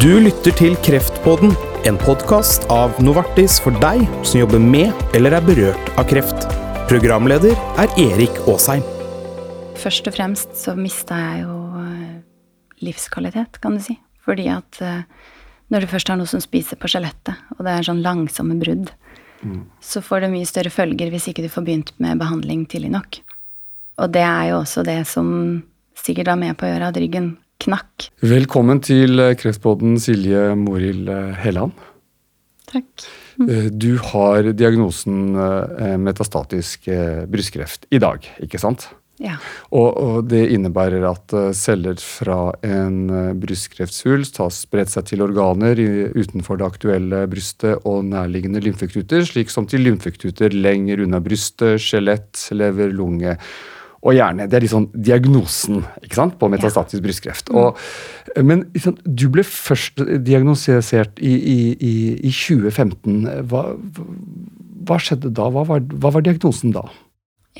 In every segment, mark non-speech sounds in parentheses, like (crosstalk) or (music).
Du lytter til Kreftpodden, en podkast av Novartis for deg som jobber med eller er berørt av kreft. Programleder er Erik Aasheim. Først og fremst så mista jeg jo eh, livskvalitet, kan du si. Fordi at eh, når du først har noe som spiser på skjelettet, og det er sånn langsomme brudd, så får det mye større følger hvis ikke du får begynt med behandling tidlig nok. Og det er jo også det som sikkert var med på å gjøre at ryggen knakk. Velkommen til eh, Kreftpodden, Silje Morild eh, Helland. Takk. Eh, Du har diagnosen metastatisk brystkreft i dag, ikke sant? Ja. Og, og det innebærer at celler fra en brystkreftsvulst har spredt seg til organer utenfor det aktuelle brystet og nærliggende lymfeknuter, slik som til lymfeknuter lenger unna brystet, skjelett, lever, lunge og hjerne. Det er liksom diagnosen på metastatisk brystkreft. Og, men liksom, du ble først diagnostisert i, i, i, i 2015. Hva, hva skjedde da? Hva var, hva var diagnosen da?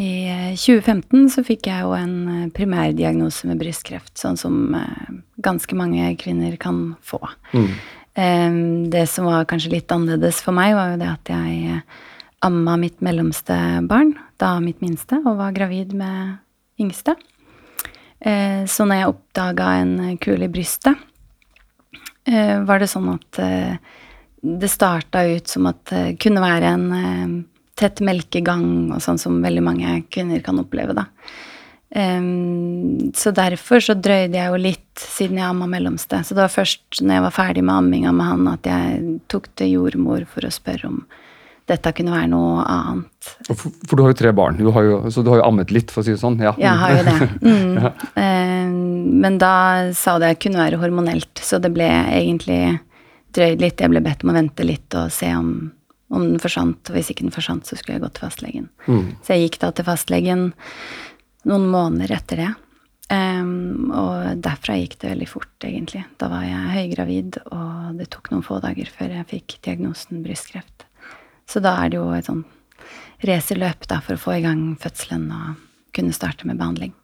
I eh, 2015 så fikk jeg jo en eh, primærdiagnose med brystkreft, sånn som eh, ganske mange kvinner kan få. Mm. Eh, Det som var kanskje litt annerledes for meg, var jo det at jeg eh, amma mitt mellomste barn, da mitt minste, og var gravid med yngste. Eh, Så når jeg oppdaga en kule kul i brystet, eh, var det sånn at eh, det starta ut som at det kunne være en tett melkegang, og sånn som veldig mange kvinner kan oppleve, da. Så derfor så drøyde jeg jo litt siden jeg amma mellomste. Så det var først når jeg var ferdig med amminga med han, at jeg tok til jordmor for å spørre om dette kunne være noe annet. For, for du har jo tre barn, du har jo, så du har jo ammet litt, for å si det sånn? Ja, Jeg har jo det. (laughs) Mm. ja. men da sa det kunne være hormonelt, så det ble egentlig drøyd litt. Jeg ble bedt om å vente litt og se om, om den forsvant. Og hvis ikke den forsvant, så skulle jeg gå til fastlegen. Mm. Så jeg gikk da til fastlegen noen måneder etter det. Um, og derfra gikk det veldig fort, egentlig. Da var jeg høygravid, og det tok noen få dager før jeg fikk diagnosen brystkreft. Så da er det jo et sånn racerløp for å få i gang fødselen og kunne starte med behandling.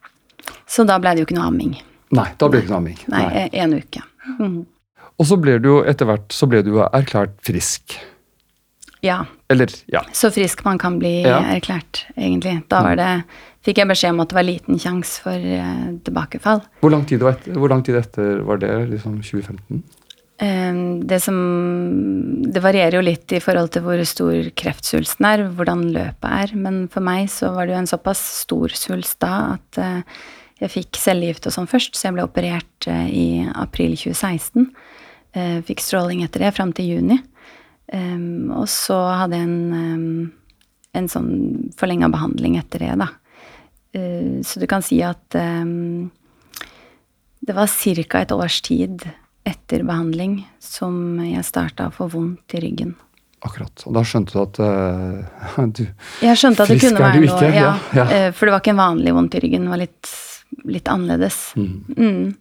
Så da ble det jo ikke noe amming. Nei, da ble det ikke noe amming. Nei, e- en uke. Mm. Og så ble du jo etter hvert så ble du jo erklært frisk. Ja. Eller, ja. Så frisk man kan bli Ja. Erklært, egentlig. Da var det, fikk jeg beskjed om at det var liten sjanse for uh, tilbakefall. Hvor lang tid, var etter, hvor lang tid etter var det? Liksom 2015? Ehm, Det som Det varierer jo litt i forhold til hvor stor kreftsvulsten er, hvordan løpet er. Men for meg så var det jo en såpass stor svulst da at eh, jeg fikk cellegift og sånn først, så jeg ble operert eh, i april 2016. Eh, Fikk stråling etter det fram til juni. Ehm, Og så hadde jeg en, ehm, en sånn forlenga behandling etter det, da. Så du kan si at det var ca. et års tid etter behandling som jeg starta å få vondt i ryggen. Akkurat. Og da skjønte du at uh, (laughs) du Jeg skjønte at det kunne være noe, ikke, ja, ja, ja. eh, for det var ikke en vanlig vondt i ryggen, det var litt, litt annerledes. Mm.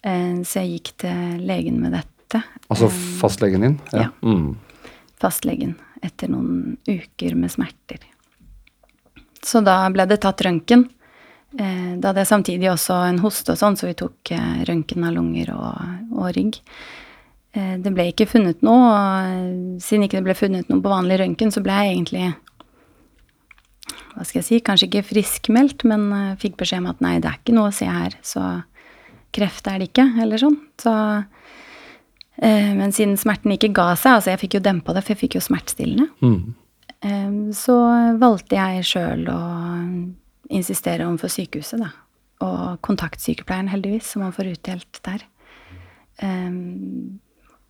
Eh, Så jeg gikk til legen med dette. Altså fastlegen din? ja. Mm. fastlegen etter noen uker med smerter. Så da ble det tatt røntgen. Eh, Da hadde jeg samtidig også en hoste og sånn, så vi tok eh, røntgen av lunger og, og rygg. Eh, Det ble ikke funnet noe, og siden ikke det ble funnet noe på vanlig røntgen, så ble jeg egentlig hva skal jeg si, kanskje ikke friskmeldt, men fikk beskjed om at nei, det er ikke noe å se her, så kreft er det ikke, eller sånn. Så, men siden smerten ikke ga seg, altså jeg fikk jo dempa det, for jeg fikk jo smertestillende, Mm. så valgte jeg sjøl å insistere overfor sykehuset, da. Og kontaktsykepleieren, heldigvis, som han får utdelt der. Um,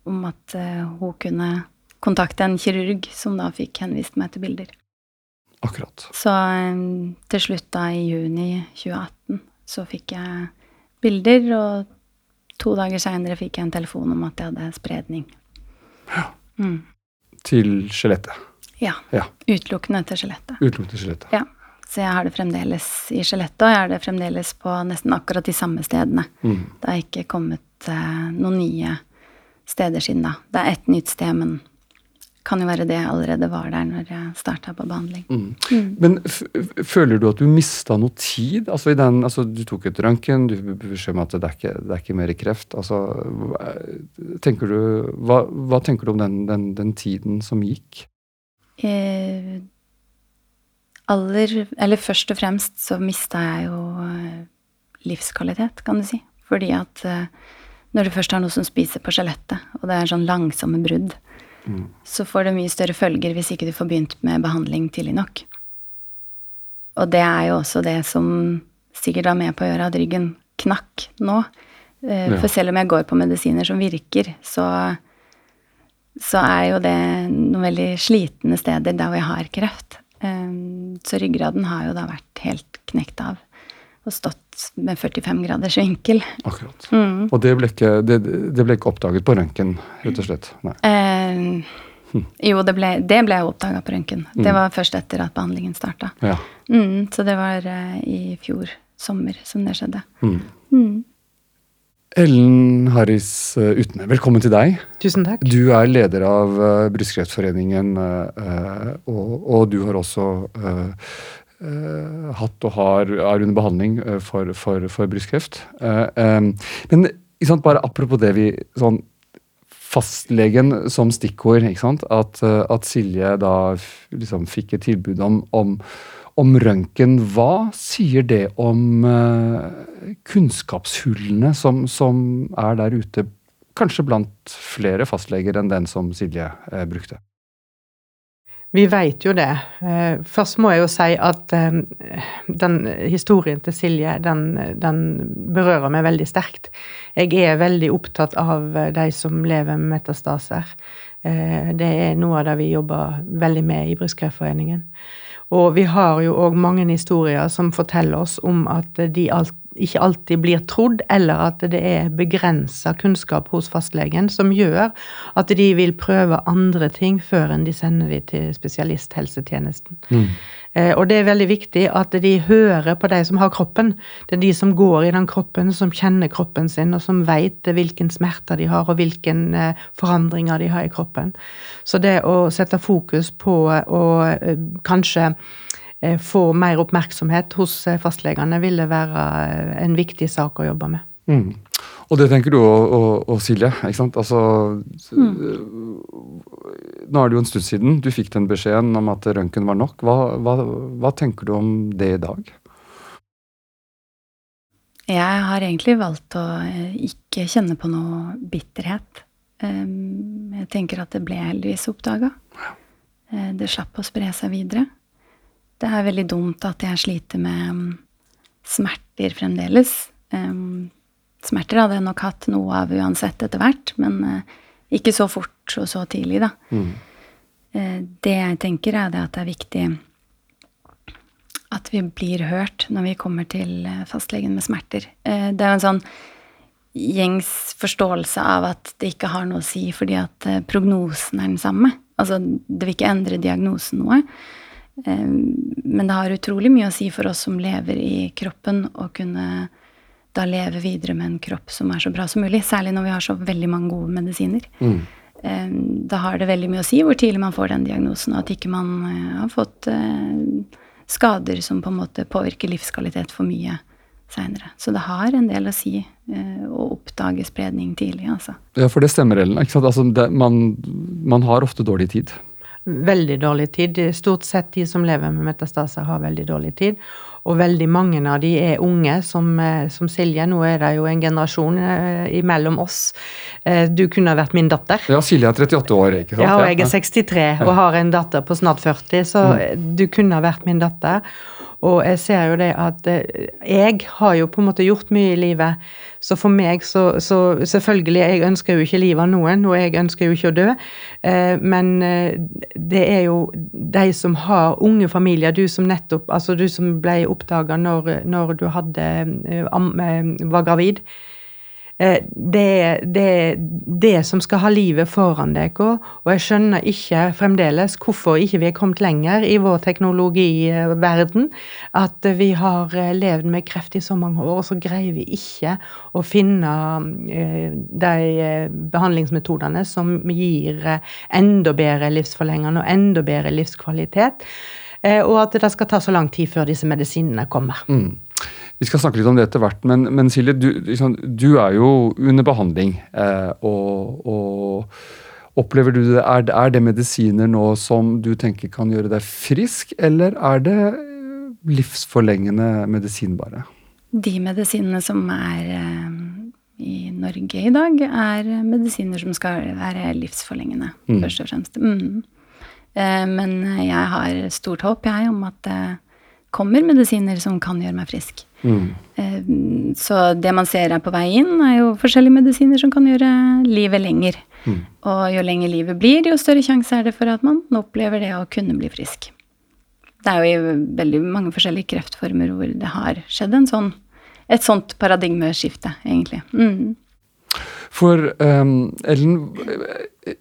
om at uh, hun kunne kontakte en kirurg som da fikk henvist meg til bilder. Akkurat. Så um, til slutt da i juni 2018 så fikk jeg bilder, og to dager seinere fikk jeg en telefon om at jeg hadde spredning. Mm. Til skjelettet. Ja. Ja. Utelukkende til skjelettet. Utelukkende skjelettet. Ja. Så jeg har det fremdeles i skjelettet, og jeg har det fremdeles på nesten akkurat de samme stedene. Mm. Det har ikke kommet eh, noen nye steder siden da. Det er ett nytt sted, men kan jo være det jeg allerede var der når jeg starta på behandling. Mm. Men føler du at du mista noe tid? Altså, den, altså Du tok et røntgen, du beskjed om at det er, ikke, det er ikke mer kreft. Altså, tenker du, hva, hva, tenker du om den, den, den tiden som gikk? Eh, aller Eller først og fremst så mista jeg jo eh, livskvalitet, kan du si. Fordi at eh, når du først har noe som spiser på skjelettet, og det er sånn langsomme brudd, mm. så får det mye større følger hvis ikke du får begynt med behandling tidlig nok. Og det er jo også det som sikkert var med på å gjøre at ryggen knakk nå. Eh, for selv om jeg går på medisiner som virker, så, så er jo det noen veldig slitne steder der hvor jeg har kreft. Eh, så ryggraden har jo da vært helt knekt av og stått med 45 graders vinkel. Akkurat. Mm. Og det ble, ikke, det, det ble, ikke, oppdaget på røntgen, rett og slett? Eh, hm. Jo, det ble, det ble oppdaga på røntgen. Mm. Det var først etter at behandlingen starta. Ja. Mm, så det var uh, i fjor sommer som det skjedde. Mm. Ellen Harris uh, Utne, velkommen til deg. Tusen takk. Du er leder av uh, Brystkreftforeningen, og, og, du har også uh, hatt og har, er under behandling uh, for, for, for, brystkreft. Uh, um, men sant, bare apropos det vi sånn Fastlegen som stikkord. At, at Silje da liksom fikk et tilbud om, om, om røntgen. Hva sier det om kunnskapshullene som, som er der ute? Kanskje blant flere fastleger enn den som Silje brukte? Vi veit jo det. Eh, først må jeg jo si at eh, den historien til Silje, den, den, berører meg veldig sterkt. Jeg er veldig opptatt av de som lever med metastaser. Eh, det er noe av det vi jobber veldig med i Brystkreftforeningen. Og vi har jo òg mange historier som forteller oss om at de alt ikke alltid blir trodd, eller at det er begrensa kunnskap hos fastlegen som gjør at de vil prøve andre ting før enn de sender de til spesialisthelsetjenesten. Mm. Eh, og det er veldig viktig at de hører på de som har kroppen. Det er de som går i den kroppen, som kjenner kroppen sin, og som veit hvilken smerter de har, og hvilken eh, forandringer de har i kroppen. Så det å sette fokus på å eh, kanskje Eh, få mer oppmerksomhet hos eh, fastlegene, ville være eh, en viktig sak å jobbe med. Mm. Og det tenker du og, Silje. ikke sant? Altså, mm. Nå er det jo en stund siden du fikk den beskjeden om at røntgen var nok. Hva, hva, hva, tenker du om det i dag? Jeg har egentlig valgt å ikke kjenne på noe bitterhet. Jeg tenker at det ble heldigvis oppdaga. Det slapp å spre seg videre. Det er veldig dumt at jeg sliter med um, smerter fremdeles. Smerter hadde jeg nok hatt noe av uansett etter hvert, men uh, ikke så fort og så tidlig, da. Mm. Uh, det jeg tenker, er det at det er viktig at vi blir hørt når vi kommer til uh, fastlegen med smerter. Det er jo en sånn gjengs forståelse av at det ikke har noe å si fordi at prognosen er den samme. Altså, det vil ikke endre diagnosen noe. Men det har utrolig mye å si for oss som lever i kroppen, å kunne da leve videre med en kropp som er så bra som mulig. Særlig når vi har så veldig mange gode medisiner. Mm. Da har det veldig mye å si hvor tidlig man får den diagnosen, og at ikke man eh, har fått eh, skader som på en måte påvirker livskvalitet for mye seinere. Så det har en del å si eh, å oppdage spredning tidlig, altså. Ja, for det stemmer, Ellen. Altså, det, man, man har ofte dårlig tid veldig dårlig tid. Stort sett de som lever med metastaser, har veldig dårlig tid. Og veldig mange av de er unge, som, eh, som Silje. Nå er det jo en generasjon eh, imellom oss. Eh, du kunne ha vært min datter. Ja, Silje er 38 år, ikke sant? Ja, og jeg er 63 og har en datter på snart 40, så mm. du kunne ha vært min datter. Og jeg ser jo det at eh, jeg har jo på en måte gjort mye i livet. Så for meg så, så Selvfølgelig, jeg ønsker jo ikke livet av noen, og jeg ønsker jo ikke å dø. Eh, men eh, det er jo de som har unge familier, du som nettopp Altså du som ble oppdaga når, når, du hadde var gravid. Eh, det er det, det, som skal ha livet foran dere. Og jeg skjønner ikke fremdeles hvorfor ikke vi er kommet lenger i vår teknologiverden. At vi har eh, levd med kreft i så mange år, og så greier vi ikke å finne eh, de behandlingsmetodene som gir enda bedre livsforlengende og enda bedre livskvalitet. Og at det skal ta så lang tid før disse medisinene kommer. Mm. Vi skal snakke litt om det etter hvert, men, men Silje, du, liksom, du, er jo under behandling. Eh, og, og, opplever du det er, er, det medisiner nå som du tenker kan gjøre deg frisk, eller er det livsforlengende medisin bare? De medisinene som er eh, i Norge i dag, er medisiner som skal være livsforlengende, mm. først og fremst. Mm. Eh, men jeg har stort håp, jeg, om at det kommer medisiner som kan gjøre meg frisk. Mm. Så det man ser er på vei inn, er jo forskjellige medisiner som kan gjøre livet lenger. Mm. Og jo lenger livet blir, jo større sjanse er det for at man opplever det å kunne bli frisk. Det er jo i veldig mange forskjellige kreftformer hvor det har skjedd sånn, et sånt paradigmeskifte, egentlig. Mm. For um, Ellen,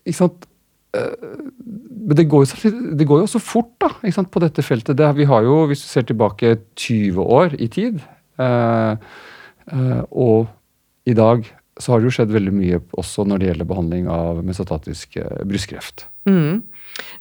ikke sant men det går, jo, det går, jo også fort da, på dette feltet. Det, vi har jo, Hvis du ser tilbake 20 år i tid, eh, eh, og i dag så har det jo skjedd veldig mye også når det gjelder behandling av mesatatisk eh, brystkreft. Mm.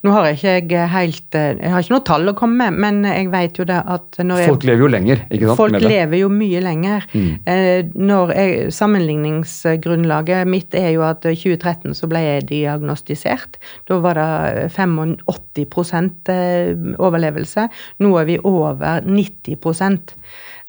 Nå har jeg ikke helt eh, Jeg har ikke noe tall å komme med, men jeg vet jo det at når Folk lever jo lenger, ikke sant? Folk lever jo mye lenger. Mm. Eh, jeg, sammenligningsgrunnlaget mitt er jo at i 2013 så ble jeg diagnostisert. Da var det 85 eh, overlevelse. Nå er vi over 90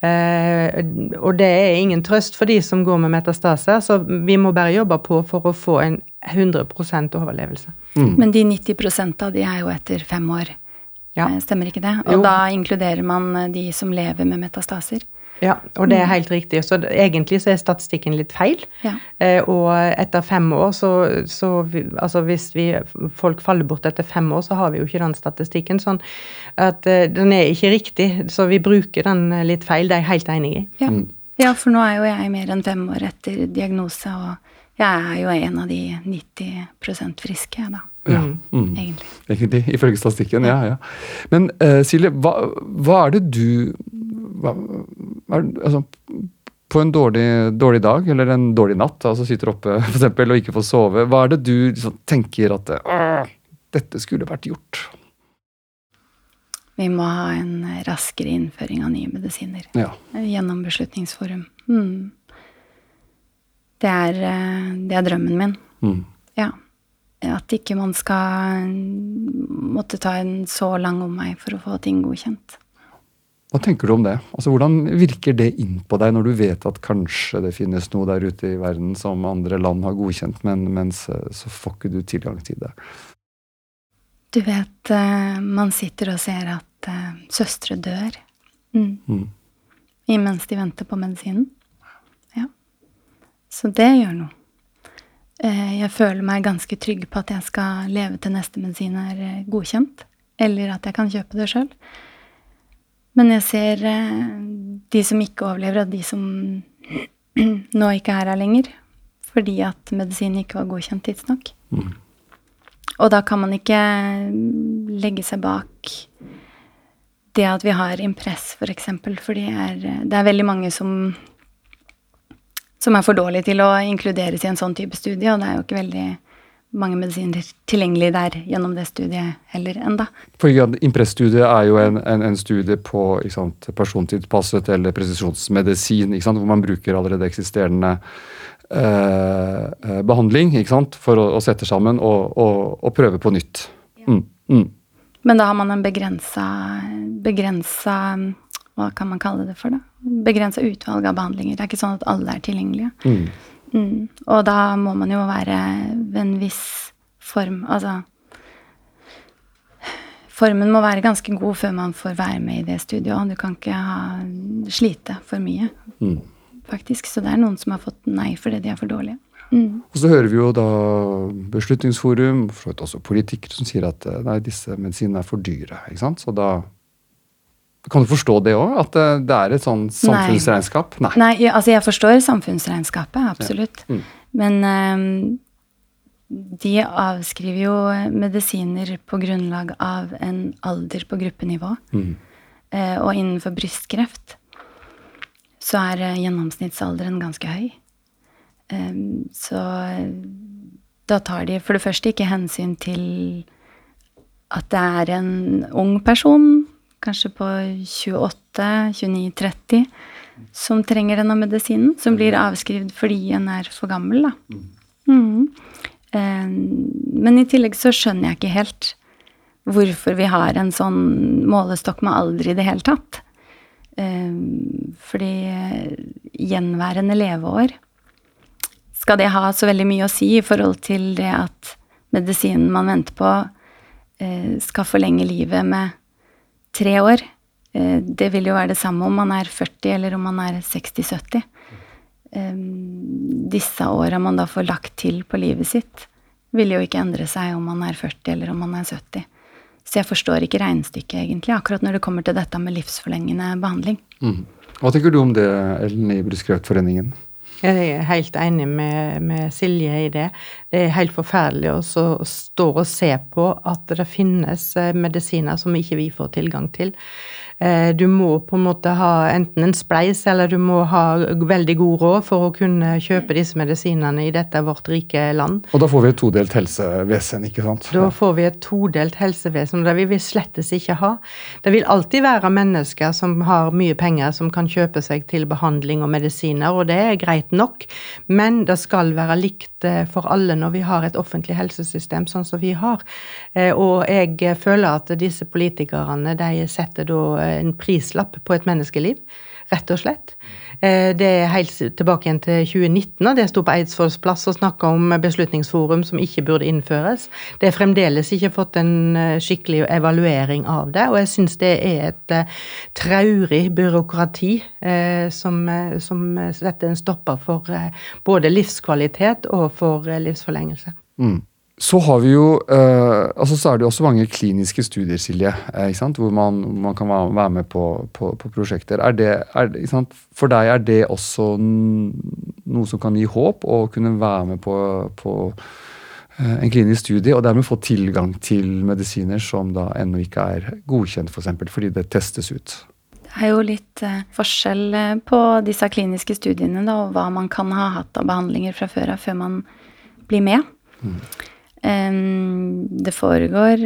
Uh, og det er ingen trøst for de som går med metastaser, så vi må bare jobbe på for å få en 100% overlevelse. Mm. Men de 90 av de er jo etter fem år. Ja. Eh, stemmer ikke det? Og jo. da inkluderer man eh, de som lever med metastaser. Ja, og det er mm. helt riktig. Så egentlig så er statistikken litt feil. Ja. Eh, og etter fem år, så, så Altså hvis vi, folk faller bort etter fem år, så har vi jo ikke den statistikken. Sånn at den er ikke riktig. Så vi bruker den litt feil. Det er jeg helt enig i. Ja. Mm. ja, for nå er jo jeg mer enn fem år etter diagnose, og jeg er jo en av de 90 friske, da. Ja, mm. mm. Egentlig. Egentlig. Ifølge statistikken, ja. ja. Men uh, Silje, hva, hva, er det du hva, er, altså, På en dårlig, dårlig, dag eller en dårlig natt, altså sitter oppe for eksempel, og ikke får sove, hva er det du liksom, tenker at dette skulle vært gjort? Vi må ha en raskere innføring av nye medisiner ja. gjennom Beslutningsforum. Mm. Det er, eh, det er drømmen min. Mm. Ja. At ikke man skal måtte ta en så lang omvei for å få ting godkjent. Hva tenker du om det? Altså, Hvordan virker det inn på deg når du vet at kanskje det finnes noe der ute i verden som andre land har godkjent, men mens eh, så får ikke du tilgang til det? Du vet, eh, man sitter og ser at søstre dør. Mm. Mm. Imens de venter på medisinen. Så det gjør noe. Eh, jeg føler meg ganske trygg på at jeg skal leve til neste medisin er eh, godkjent, eller at jeg kan kjøpe det sjøl. Men jeg ser eh, de som ikke overlever, og de som (clears throat) nå ikke er her lenger, fordi at medisinen ikke var godkjent tidsnok. Mm. Og da kan man ikke legge seg bak det at vi har Impress, f.eks., for for det er, det er veldig mange som som er for dårlig til å inkluderes i en sånn type studie. Og det er jo ikke veldig mange medisiner tilgjengelig der gjennom det studiet heller enda. For Impress-studiet er jo en, en, en studie på sant, persontilpasset eller presisjonsmedisin, hvor man bruker allerede eksisterende eh, eh behandling for å, å, sette sammen og, og, og prøve på nytt. Mm, mm. Men da har man en begrensa, begrensa hva kan man kalle det for, da? Begrensa utvalg av behandlinger. Det er ikke sånn at alle er tilgjengelige. Mm. Mm. Og da må man jo være ved en viss form Altså Formen må være ganske god før man får være med i det studiet. Du kan ikke ha, slite for mye, mm. faktisk. Så det er noen som har fått nei fordi de er for dårlige. Mm. Og så hører vi jo da Beslutningsforum, for også politikere, som sier at nei, disse medisinene er for dyre. ikke sant? Så da Kan du forstå det òg? At det, er et sånn samfunnsregnskap? Nei. Nei, altså jeg forstår samfunnsregnskapet, absolutt. Ja. Mm. Men um, de avskriver jo medisiner på grunnlag av en alder på gruppenivå. Mm. Uh, og innenfor brystkreft så er uh, gjennomsnittsalderen ganske høy. Um, så da tar de for det første ikke hensyn til at det er en ung person kanskje på 28-29-30, som trenger denne medisinen, som blir avskrevet fordi en er for gammel, da. Mm. Eh, men i tillegg så skjønner jeg ikke helt hvorfor vi har en sånn målestokk med alder i det hele tatt. Eh, fordi gjenværende leveår Skal det ha så veldig mye å si i forhold til det at medisinen man venter på, eh, skal forlenge livet med tre år. Eh, det vil jo være det samme om man er 40 eller om man er 60-70. Eh, disse åra man da får lagt til på livet sitt, vil jo ikke endre seg om man er 40 eller om man er 70. Så jeg forstår ikke regnestykket, egentlig, akkurat når det kommer til dette med livsforlengende behandling. Mm. Hva tenker du om det, Ellen, i Brystkreftforeningen? Jeg er helt enig med, med, Silje i det. Det er helt forferdelig å stå og se på at det finnes eh, medisiner som ikke vi får tilgang til. Eh, du må på en måte ha enten en spleis, eller du må ha veldig god råd for å kunne kjøpe disse medisinene i dette vårt rike land. Og da får vi et todelt helsevesen, ikke sant? Da får vi et todelt helsevesen, og det vil vi slettes ikke ha. Det vil alltid være mennesker som har mye penger, som kan kjøpe seg til behandling og medisiner, og det er greit nok, men det skal være likt eh, for alle når vi har et offentlig helsesystem sånn som vi har. Eh, og jeg føler at disse politikerne, de setter da en prislapp på et menneskeliv, rett og slett. Eh, det er helt tilbake igjen til 2019, og det sto på Eidsvolls plass og snakka om beslutningsforum som ikke burde innføres. Det er fremdeles ikke fått en eh, skikkelig evaluering av det, og jeg syns det er et eh, traurig byråkrati som, som setter en stopper for både livskvalitet og for livsforlengelse. Mm. Så har vi jo, eh, altså så er det jo også mange kliniske studier, Silje, eh, hvor man, man, kan være med på, på, på prosjekter. Er det, er, For deg er det også noe som kan gi håp, å kunne være med på, på eh, en klinisk studie, og dermed få tilgang til medisiner som da ennå ikke er godkjent, f.eks. For eksempel, fordi det testes ut? Det er jo litt uh, forskjell på disse kliniske studiene da, og hva man kan ha hatt av behandlinger fra før av før man blir med. Mm. Det foregår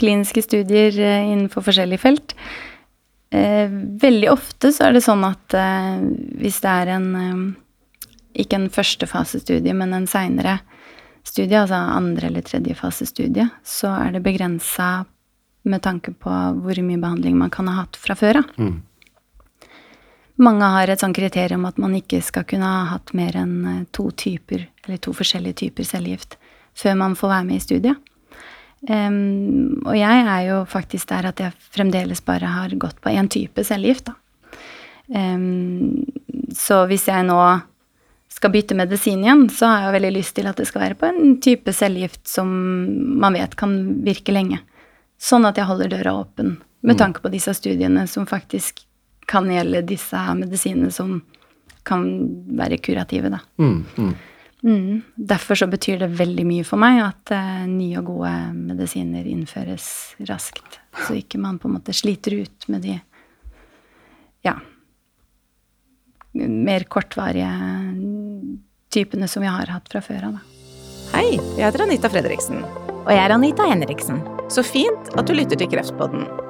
kliniske studier eh, innenfor forskjellige felt. Eh, veldig ofte så er det sånn at eh, hvis det er en Ikke en førstefasestudie, men en seinere studie, altså andre- eller tredjefasestudie, så er det begrensa med tanke på hvor mye behandling man kan ha hatt fra før av. Mm. Mange har et sånt kriterium at man ikke skal kunne ha hatt mer enn eh, to typer, eller to forskjellige typer cellegift før man får være med i studiet. Um, og jeg er jo faktisk der at jeg fremdeles bare har gått på én type cellegift, da. Um, så hvis jeg nå skal bytte medisin igjen, så har jeg veldig lyst til at det skal være på en type cellegift som man vet kan virke lenge. Sånn at jeg holder døra åpen med mm. tanke på disse studiene som faktisk kan gjelde disse medisinene som kan være kurative, da. Mm, mm. Mm. Derfor så betyr det veldig mye for meg at uh, nye og gode medisiner innføres raskt. Så ikke man på en måte sliter ut med de ja mer kortvarige typene som vi har hatt fra før av, da. Hei, jeg heter Anita Fredriksen. Og jeg er Anita Henriksen. Så fint at du lytter til Kreftpodden.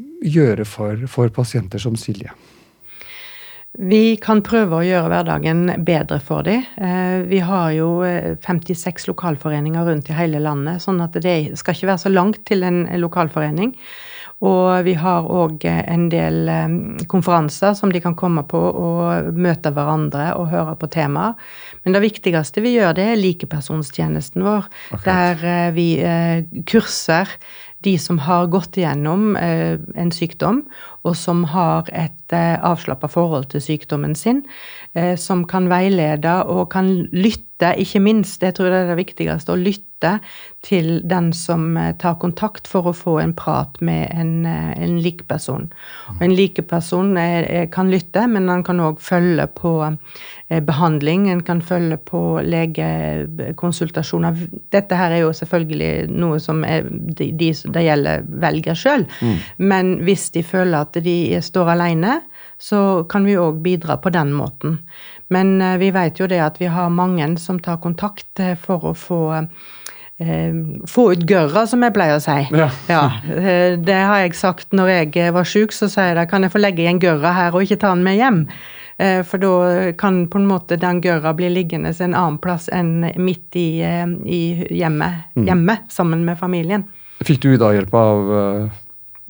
gjøre for, for pasienter som Silje? Vi kan prøve å gjøre hverdagen bedre for dem. Eh, vi har jo 56 eh, lokalforeninger rundt i hele landet, sånn at det skal ikke være så langt til en lokalforening. Og vi har òg en del konferanser som de kan komme på og møte hverandre og høre på temaer. Men det viktigste vi gjør, det er likepersonstjenesten vår, okay. der vi kurser de som har gått igjennom eh, en sykdom, og som har et eh, avslappa forhold til sykdommen sin, eh, som kan veilede og kan lytte, ikke minst, det tror jeg er det viktigste, å lytte til den som eh, tar kontakt for å få en prat med en, eh, en likeperson. Og en likeperson kan lytte, men han kan òg følge på Eh, behandling, en kan følge på legekonsultasjoner. Dette her er jo selvfølgelig noe som er, de, de det gjelder, velger sjøl. Mm. Men hvis de føler at de står alene, så kan vi òg bidra på den måten. Men eh, vi vet jo det at vi har mange som tar kontakt eh, for å få få ut gørra, som jeg pleier å si. Ja. ja. Det har jeg sagt når jeg var sjuk, så sier jeg da kan jeg få legge igjen gørra her og ikke ta den med hjem. Eh, for da kan på en måte den gørra bli liggende en annen plass enn midt i, eh, i hjemmet, mm. hjemme, sammen med familien. Fikk du da hjelp av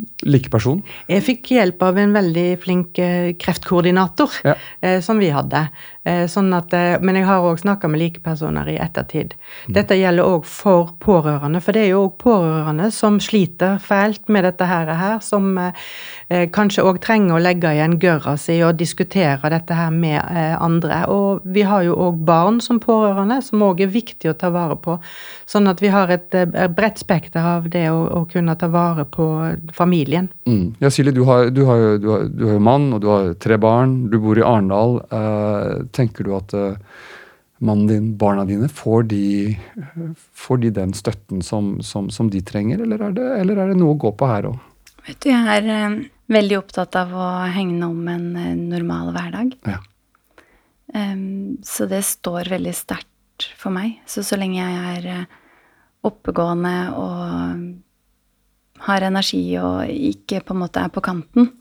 uh, likeperson? Jeg fikk hjelp av en veldig flink kreftkoordinator ja. som vi hadde. Eh, sånn at, eh, men jeg har òg snakka med likepersoner i ettertid. Mm. Dette gjelder òg for pårørende, for det er jo òg pårørende som sliter fælt med dette her, som eh, kanskje òg trenger å legge igjen gørra si og diskutere dette her med andre. Og vi har jo òg barn som pårørende, som òg er viktig å ta vare på. Sånn at vi har et, bredt spekter av det å, å, kunne ta vare på familien. Mm. Ja, Silje, du har, du, har, du, har, du har jo mann, og du har tre barn. Du bor i Arendal. Eh, tenker du at uh, mannen din, barna dine, får de, får de den støtten som, som, som de trenger, eller er, det, eller er, det, noe å gå på her òg? Vet du, jeg er uh, veldig opptatt av å hegne om en uh, normal hverdag. Ja. Um, så det står veldig sterkt for meg. Så så lenge jeg er oppegående og har energi og ikke på en måte er på kanten,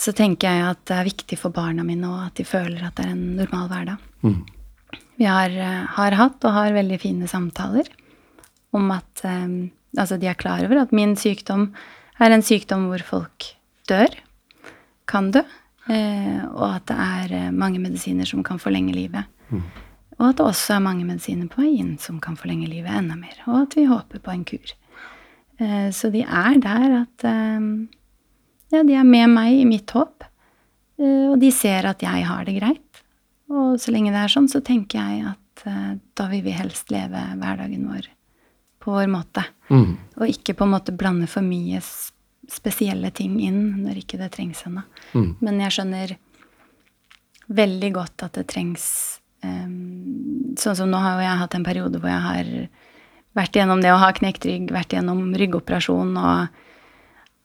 så tenker jeg at det er viktig for barna mine òg at de føler at det er en normal hverdag. Mm. Vi har, eh, har, hatt og har veldig fine samtaler om at um, Altså, de er klar over at min sykdom er en sykdom hvor folk dør, kan dø, eh, og at det er mange medisiner som kan forlenge livet. Mm. Og at det også er mange medisiner på vei inn som kan forlenge livet enda mer. Og at vi håper på en kur. Eh, så de er der at um, ja, de er med meg i mitt håp. Eh, og de ser at jeg har det greit. Og så lenge det er sånn, så tenker jeg at uh, da vil vi helst leve hverdagen vår på vår måte. Mm. Og ikke på en måte blande for mye spesielle ting inn når ikke det trengs ennå. Mm. Men jeg skjønner veldig godt at det trengs um, Sånn som nå har jo jeg hatt en periode hvor jeg har vært gjennom det å ha knekt rygg, vært gjennom ryggoperasjon og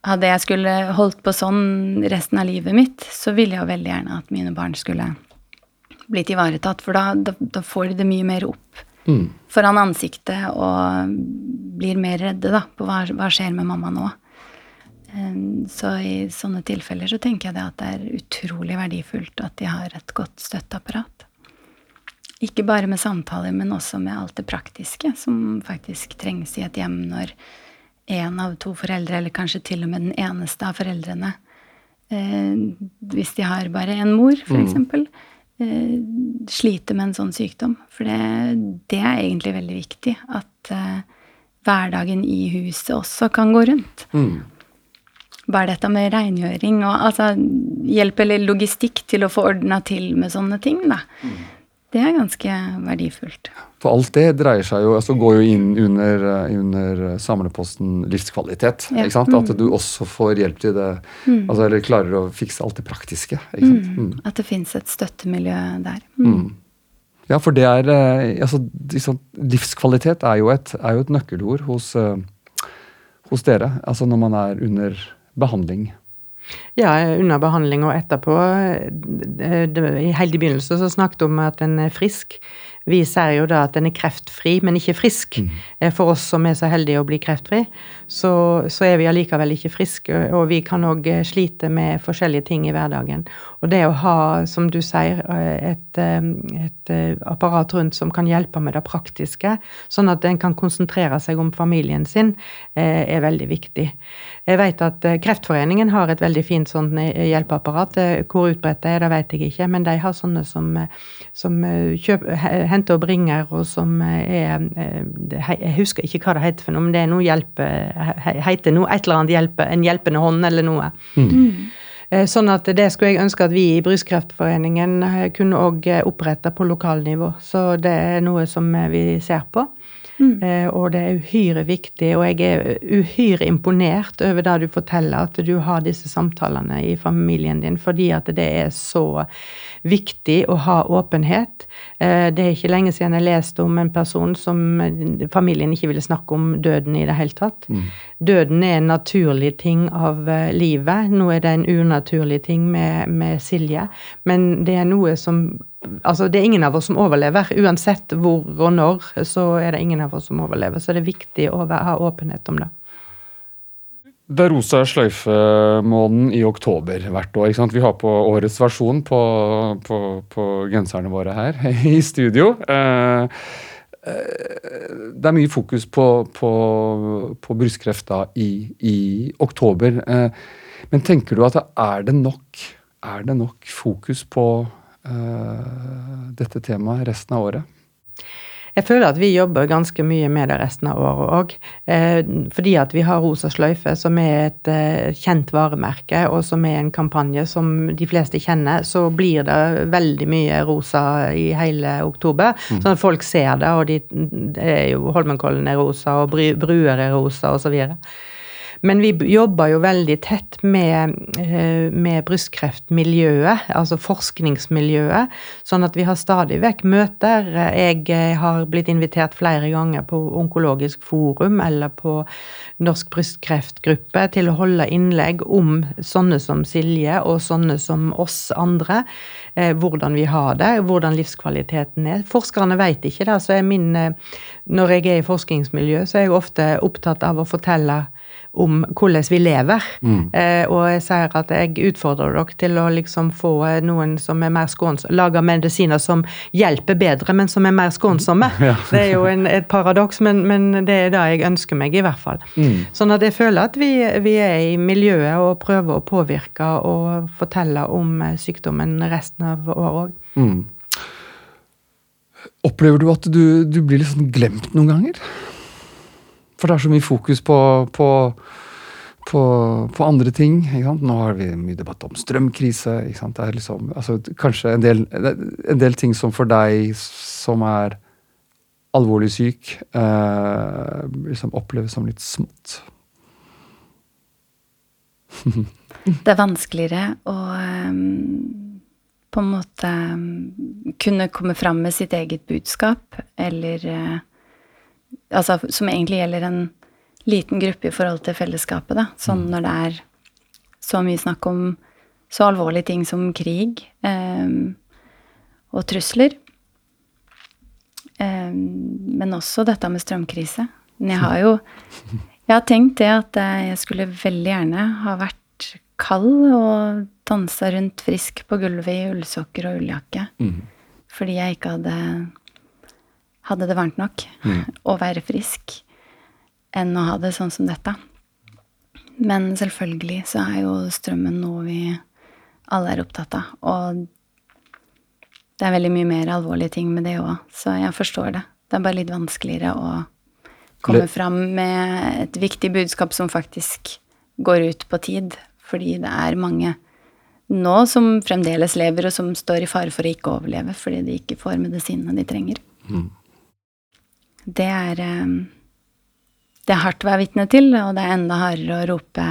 hadde jeg skulle holdt på sånn resten av livet mitt, så ville jeg jo veldig gjerne at mine barn skulle blitt ivaretatt, for da, da, da får de det mye mer opp mm. foran ansiktet og blir mer redde da, på hva, hva skjer med mamma nå. Så i sånne tilfeller så tenker jeg det at det er utrolig verdifullt at de har et godt støtteapparat. Ikke bare med samtaler, men også med alt det praktiske som faktisk trengs i et hjem når én av to foreldre, eller kanskje til og med den eneste av foreldrene, eh, hvis de har bare én mor, f.eks., mm. eh, sliter med en sånn sykdom. For det, det, er egentlig veldig viktig. At eh, hverdagen i huset også kan gå rundt. Mm. Bare dette med rengjøring og altså, hjelp eller logistikk til å få ordna til med sånne ting, da. Mm. Det er ganske verdifullt. For alt det dreier seg jo, altså går jo inn under, eh, under samleposten livskvalitet. Ja. ikke sant? At mm. du også får hjelp til det, mm. altså, eller klarer å fikse alt det praktiske. ikke sant? Mm. mm. At det fins et støttemiljø der. Mm. mm. Ja, for det er eh, altså, liksom, Livskvalitet er jo, et, er jo et nøkkelord hos, uh, hos dere. Altså når man er under behandling. Ja, under behandling og etterpå. I helt i begynnelsen så snakket vi om at en er frisk. Vi ser jo da at den er kreftfri, men ikke frisk. Mm. For oss som er så heldige å bli kreftfri, så, så er vi allikevel ikke friske. Og vi kan òg slite med forskjellige ting i hverdagen. Og det å ha, som du sier, eh, et, eh, et eh, apparat rundt som kan hjelpe med det praktiske, sånn at en kan konsentrere seg om familien sin, eh, er veldig viktig. Jeg vet at eh, Kreftforeningen har et veldig fint sånn hjelpeapparat. Eh, Hvor utbredt det er, det vet jeg ikke, men de har sånne som, som kjøper, henter og bringer, og som er Jeg husker ikke hva det heter for noe, men det er noe hjelpe, heter noe, et eller annet hjelpe, en hjelpende hånd eller noe. Mm. Sånn at det skulle jeg ønske at vi i Brystkreftforeningen kunne òg opprette på lokalnivå. Så det er noe som vi ser på. Eh, Og det er uhyre viktig, og jeg er uhyre imponert over det du forteller, at du har disse samtalene i familien din, fordi at det er så viktig å ha åpenhet. Eh, Det er ikke lenge siden jeg leste om en person som familien ikke ville snakke om døden i det hele tatt. Døden er en naturlig ting av eh, livet. Nå er det en unaturlig ting med, med Silje, men det er noe som Altså, det er ingen av oss som overlever. Uansett hvor og når, så er det ingen av oss som overlever. Så det er viktig å ha åpenhet om det. Det er rosa sløyfe-måneden i oktober hvert år. Vi har på årets versjon på, på, på genserne våre her (laughs) i studio. Eh, eh, det er mye fokus på, på, på brystkreft da i, i oktober. Eh, men tenker du at er det nok, er det nok fokus på dette temaet resten av året? Jeg føler at vi jobber ganske mye med det resten av året òg. Eh, fordi at vi har Rosa sløyfe, som er et eh, kjent varemerke, og som er en kampanje som de fleste kjenner, så blir det veldig mye rosa i hele oktober. Sånn at folk ser det, og de, det er jo Holmenkollen er rosa, og Bruer er rosa, osv. Men vi jobber jo veldig tett med, eh, med brystkreftmiljøet, altså forskningsmiljøet, sånn at vi har stadig vekk møter. Jeg eh, har blitt invitert flere ganger på Onkologisk forum eller på Norsk brystkreftgruppe til å holde innlegg om sånne som Silje og sånne som oss andre. Eh, hvordan vi har det, hvordan livskvaliteten er. Forskerne vet ikke det. så er min, Når jeg er i forskningsmiljø, så er jeg ofte opptatt av å fortelle om hvordan vi lever. Eh, og jeg sier at jeg utfordrer dere til å liksom få eh, noen som er mer skånsomme, lage medisiner som hjelper bedre, men som er mer skånsomme. (laughs) Det er jo en, et paradoks, men, men det er det jeg ønsker meg, i hvert fall. Sånn at jeg føler at vi, vi er i miljøet og prøver å påvirke og fortelle om eh, sykdommen resten av året òg. Opplever du at du, du blir litt sånn glemt noen ganger? For det er så mye fokus på, på, på, på andre ting. Nå har vi mye debatt om strømkrise. Det er liksom, altså, kanskje en del, en del ting som for deg som er alvorlig syk, eh, liksom oppleves som litt smått. Det er vanskeligere å um, på en måte um, kunne komme fram med sitt eget budskap, eller eh, Altså som egentlig gjelder en liten gruppe i forhold til fellesskapet, da. Sånn når det er så mye snakk om så alvorlige ting som krig eh, og trusler. Eh, men også dette med strømkrise. Men jeg har jo jeg har tenkt det at eh, jeg skulle veldig gjerne ha vært kald og dansa rundt frisk på gulvet i ullsokker og ulljakke. Fordi jeg ikke hadde, hadde det varmt nok (laughs) å være frisk enn å ha det sånn som dette. Men selvfølgelig så er jo strømmen noe vi alle er opptatt av. Og det er veldig mye mer alvorlige ting med det òg, så jeg forstår det. Det er bare litt vanskeligere å komme fram med et viktig budskap som faktisk går ut på tid. Fordi det er mange nå som fremdeles lever, og som står i fare for å ikke overleve fordi de ikke får medisinene de trenger. Det er eh, Det er hardt å være vitne til, og det er enda hardere å rope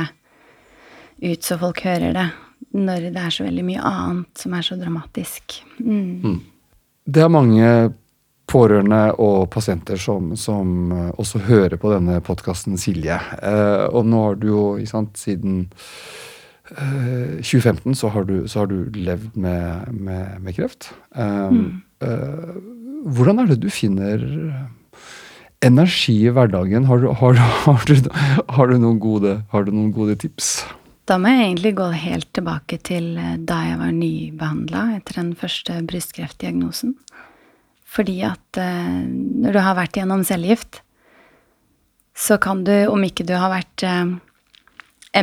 ut så folk hører det, når det er så veldig mye annet som er så dramatisk. Mm. Det er mange pårørende og pasienter som, som eh, også hører på denne podkasten, Silje. Eh, og nå har du jo, sant, siden eh, 2015 så har du, så har du levd med, med, med kreft. Eh, eh, hvordan er det du finner energi i hverdagen? Har du, har, har du, har du, noen, gode, har du noen gode tips? Da må jeg egentlig gå helt tilbake til eh, da jeg var nybehandla etter den første brystkreftdiagnosen. Fordi at eh, når du har vært gjennom cellegift, så kan du, om ikke du har vært eh,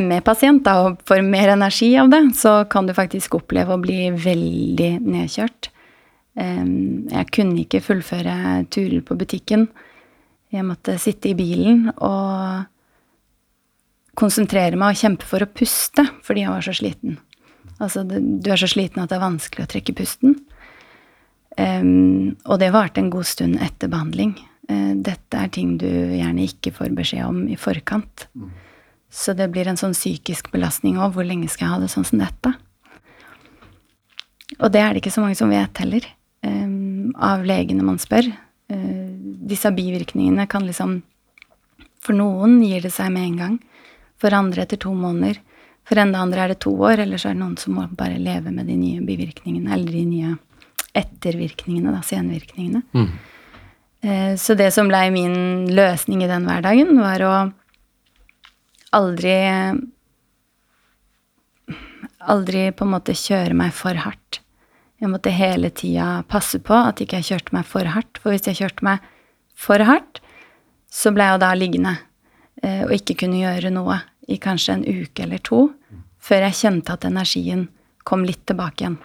ME-pasient og får mer energi av det, så kan du faktisk oppleve å bli veldig nedkjørt. Jeg kunne ikke fullføre turer på butikken. Jeg måtte sitte i bilen og konsentrere meg og kjempe for å puste fordi jeg var så sliten. Altså, du er så sliten at det er vanskelig å trekke pusten. Um, og det varte en god stund etter behandling. Uh, dette er ting du gjerne ikke får beskjed om i forkant. Mm. Så det blir en sånn psykisk belastning òg. Hvor lenge skal jeg ha det sånn som dette? Og det er det ikke så mange som vet heller, um, av legene man spør. Uh, disse bivirkningene kan liksom For noen gir det seg med en gang for andre etter to måneder. For enda andre er det to år, eller så er det noen som må bare leve med de nye bivirkningene, eller de nye ettervirkningene, da, senvirkningene. Mm. Eh, så det som ble min løsning i den hverdagen, var å aldri Aldri på en måte kjøre meg for hardt. Jeg måtte hele tida passe på at ikke jeg kjørte meg for hardt. For hvis jeg kjørte meg for hardt, så ble jeg da liggende eh, og ikke kunne gjøre noe i kanskje en uke eller to før jeg kjente at energien kom litt tilbake igjen.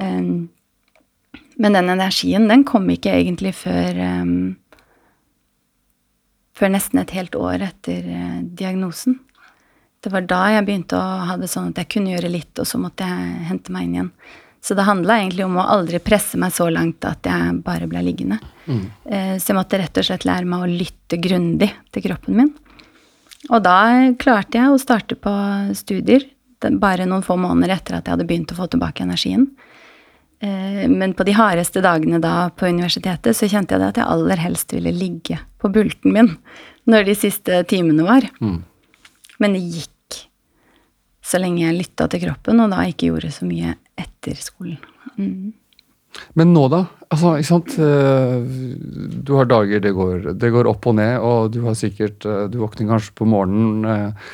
Um, men den energien, den kom ikke egentlig før um, Før nesten et helt år etter diagnosen. Det var da jeg begynte å ha det sånn at jeg kunne gjøre litt, og så måtte jeg hente meg inn igjen. Så det handla egentlig om å aldri presse meg så langt at jeg bare ble liggende. Mm. Uh, så jeg måtte rett og slett lære meg å lytte grundig til kroppen min. Og da klarte jeg å starte på studier bare noen få måneder etter at jeg hadde begynt å få tilbake energien. Eh, men på de hardeste dagene da på universitetet så kjente jeg at jeg aller helst ville ligge på bulten min når de siste timene var. Mm. Men det gikk så lenge jeg lytta til kroppen, og da ikke gjorde så mye etter skolen. Mm. Men nå, da? Altså, ikke sant? Eh, du har dager det går, det går opp og ned, og du har sikkert eh, Du våkner kanskje på morgenen eh,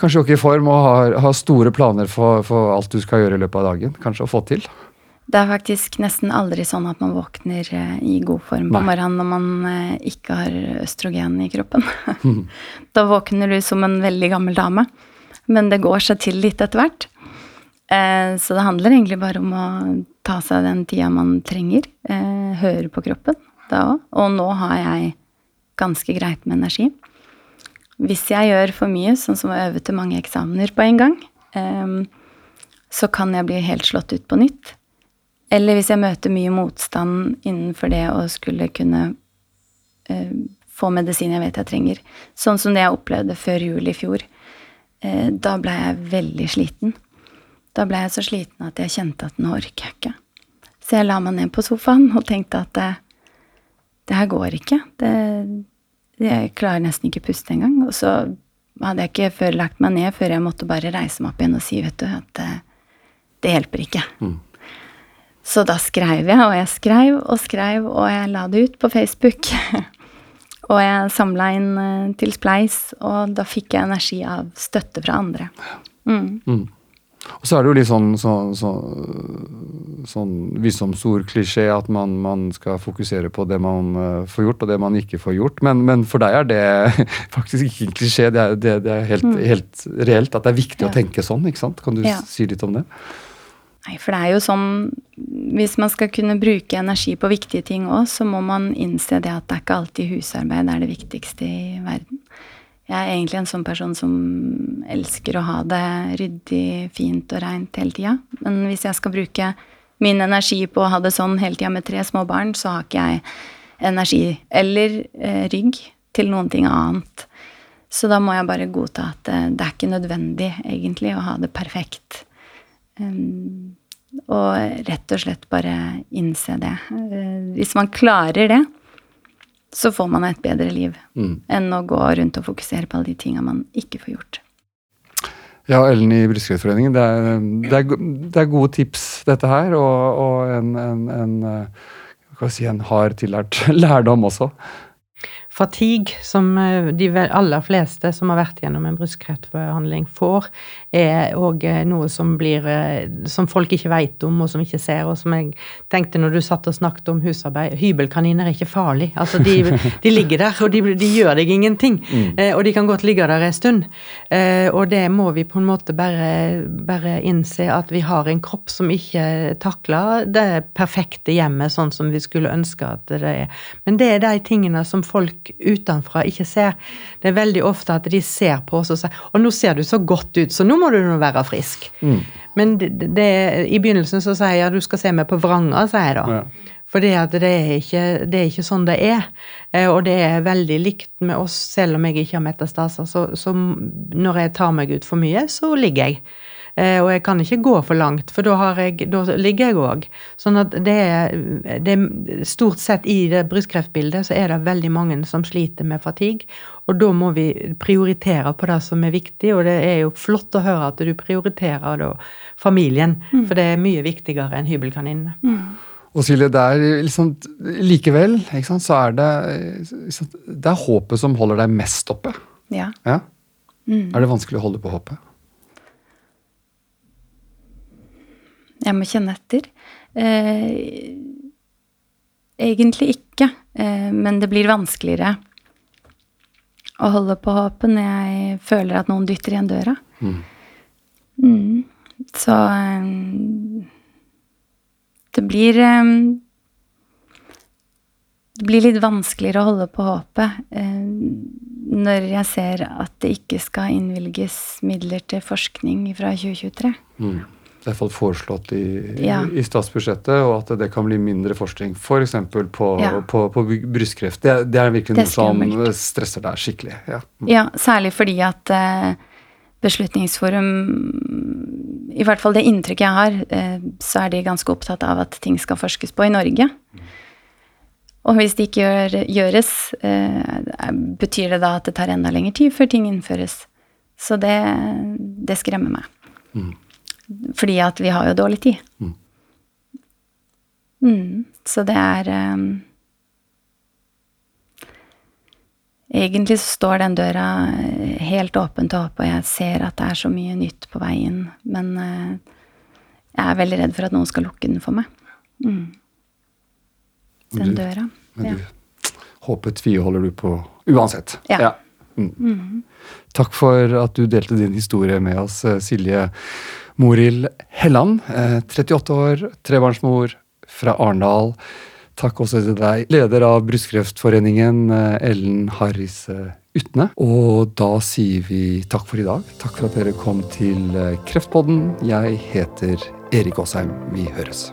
kanskje ikke i form og har, har store planer for, for, alt du skal gjøre i løpet av dagen. Kanskje å få til? Det er faktisk nesten aldri sånn at man våkner i god form på morgenen når man ikke har østrogen i kroppen. (laughs) Da våkner du som en veldig gammel dame. Men det går seg til litt etter hvert. Så det handler egentlig bare om å ta seg den tida man trenger. Eh, høre på kroppen da òg. Og nå har jeg ganske greit med energi. Hvis jeg gjør for mye, sånn som å øve til mange eksamener på en gang, eh, så kan jeg bli helt slått ut på nytt. Eller hvis jeg møter mye motstand innenfor det å skulle kunne eh, få medisin jeg vet jeg trenger. Sånn som det jeg opplevde før jul i fjor. Eh, da ble jeg veldig sliten. Da ble jeg så sliten at jeg kjente at nå orker jeg ikke. Så jeg la meg ned på sofaen og tenkte at det, det her går ikke. Det, jeg klarer nesten ikke puste engang. Og så hadde jeg ikke før lagt meg ned før jeg måtte bare reise meg opp igjen og si, vet du, at det, det hjelper ikke. Mm. Så da skrev jeg, og jeg skrev og skrev, og jeg la det ut på Facebook. (laughs) og jeg samla inn eh, til Spleis, og da fikk jeg energi av støtte fra andre. Mm. Mm. Og så er det jo litt sånn, sånn, sånn, sånn visdomsord-klisjé at man, man, skal fokusere på det man uh, får gjort, og det man ikke får gjort. Men, men for deg er det (laughs) faktisk ikke en klisjé, det er, det, det er helt, mm. helt, reelt at det er viktig ja. å tenke sånn. ikke sant? Kan du ja. si litt om det? Nei, for det er jo sånn Hvis man skal kunne bruke energi på viktige ting òg, så må man innse det at det er ikke alltid husarbeid er det viktigste i verden. Jeg er egentlig en sånn person som elsker å ha det ryddig, fint og rent hele tida. Men hvis jeg skal bruke min energi på å ha det sånn hele tida med tre små barn, så har ikke jeg energi eller eh, rygg til noen ting annet. Så da må jeg bare godta at eh, det er ikke nødvendig, egentlig, å ha det perfekt. Um, og rett og slett bare innse det. Uh, hvis man klarer det, så får man et bedre liv mm. enn å gå rundt og fokusere på alle de tinga man ikke får gjort. Ja, Ellen i Brystkreftforeningen, det er, det, det er, gode tips, dette her. Og, og en, en, en, eh, si en hard tillært (laughs) lærdom også. Fatigue, som eh, de aller fleste som har vært gjennom en brystkreftbehandling får, er òg eh, noe som blir eh, Som folk ikke vet om, og som ikke ser, og som jeg tenkte når du satt og snakket om husarbeid Hybelkaniner er ikke farlig. Altså, de, (laughs) de ligger der, og de, de, gjør deg ingenting. Mm. Og de kan godt ligge der en stund. Og det må vi på en måte bare, bare innse at vi har en kropp som ikke takler det perfekte hjemmet sånn som vi skulle ønske at det er. Men det er de tingene som folk utenfra ikke ser. Det er veldig ofte at de ser på oss og sier 'Å, nå ser du så godt ut, så nå må du nå være frisk'. Mm. Men det, det, i begynnelsen så sier jeg 'du skal se meg på vranga', sier jeg da. Ja. For det, det, er det er ikke sånn det er. Eh, og det er veldig likt med oss, selv om jeg ikke har metastaser. Så, så når jeg tar meg ut for mye, så ligger jeg. Eh, og jeg kan ikke gå for langt, for da, jeg, da ligger jeg òg. Sånn at det er, det er, Stort sett i det brystkreftbildet så er det veldig mange som sliter med fatigue. Og da må vi prioritere på det som er viktig, og det er jo flott å høre at du prioriterer da familien. Mm. For det er mye viktigere enn hybelkaninene. Mm. Og Silje, det er liksom, likevel sant, så er det Det er håpet som holder deg mest oppe. Ja. ja? Mm. Er det vanskelig å holde på håpet? Jeg må kjenne etter. Eh, egentlig ikke, eh, men det blir vanskeligere å holde på håpet når jeg føler at noen dytter igjen døra. Mm. Mm. Så eh, det blir eh, Det blir litt vanskeligere å holde på håpet eh, når jeg ser at det ikke skal innvilges midler til forskning fra 2023. Mm i hvert fall foreslått i, ja. i, statsbudsjettet, og at det kan bli mindre forskning f.eks. For på, ja. på, på brystkreft. Det, det, er virkelig noe som stresser deg skikkelig. Ja, mm. ja særlig fordi at uh, Beslutningsforum I hvert fall det inntrykket jeg har, uh, så er de ganske opptatt av at ting skal forskes på i Norge. Og hvis det ikke gjør, gjøres, eh, betyr det da at det tar enda lengre tid før ting innføres. Så det, det skremmer meg. Mm. Fordi at vi har jo dårlig tid. Mm. Mm, så det er um, Egentlig så står den døra helt åpent opp, og jeg ser at det er så mye nytt på veien. Men uh, jeg er veldig redd for at noen skal lukke den for meg. Mm. Den døra. Men du, ja. håpet tviholder du på uansett. Ja. ja. Mm. Mm. Takk for at du delte din historie med oss, eh, Silje Morild Helland, 38 eh, år, trebarnsmor fra Arendal. Takk også til deg, leder av Brystkreftforeningen, eh, Ellen Harris Utne. Og da sier vi takk for i dag. Takk for at dere kom til Kreftpodden. Jeg heter Erik Aasheim. Vi høres.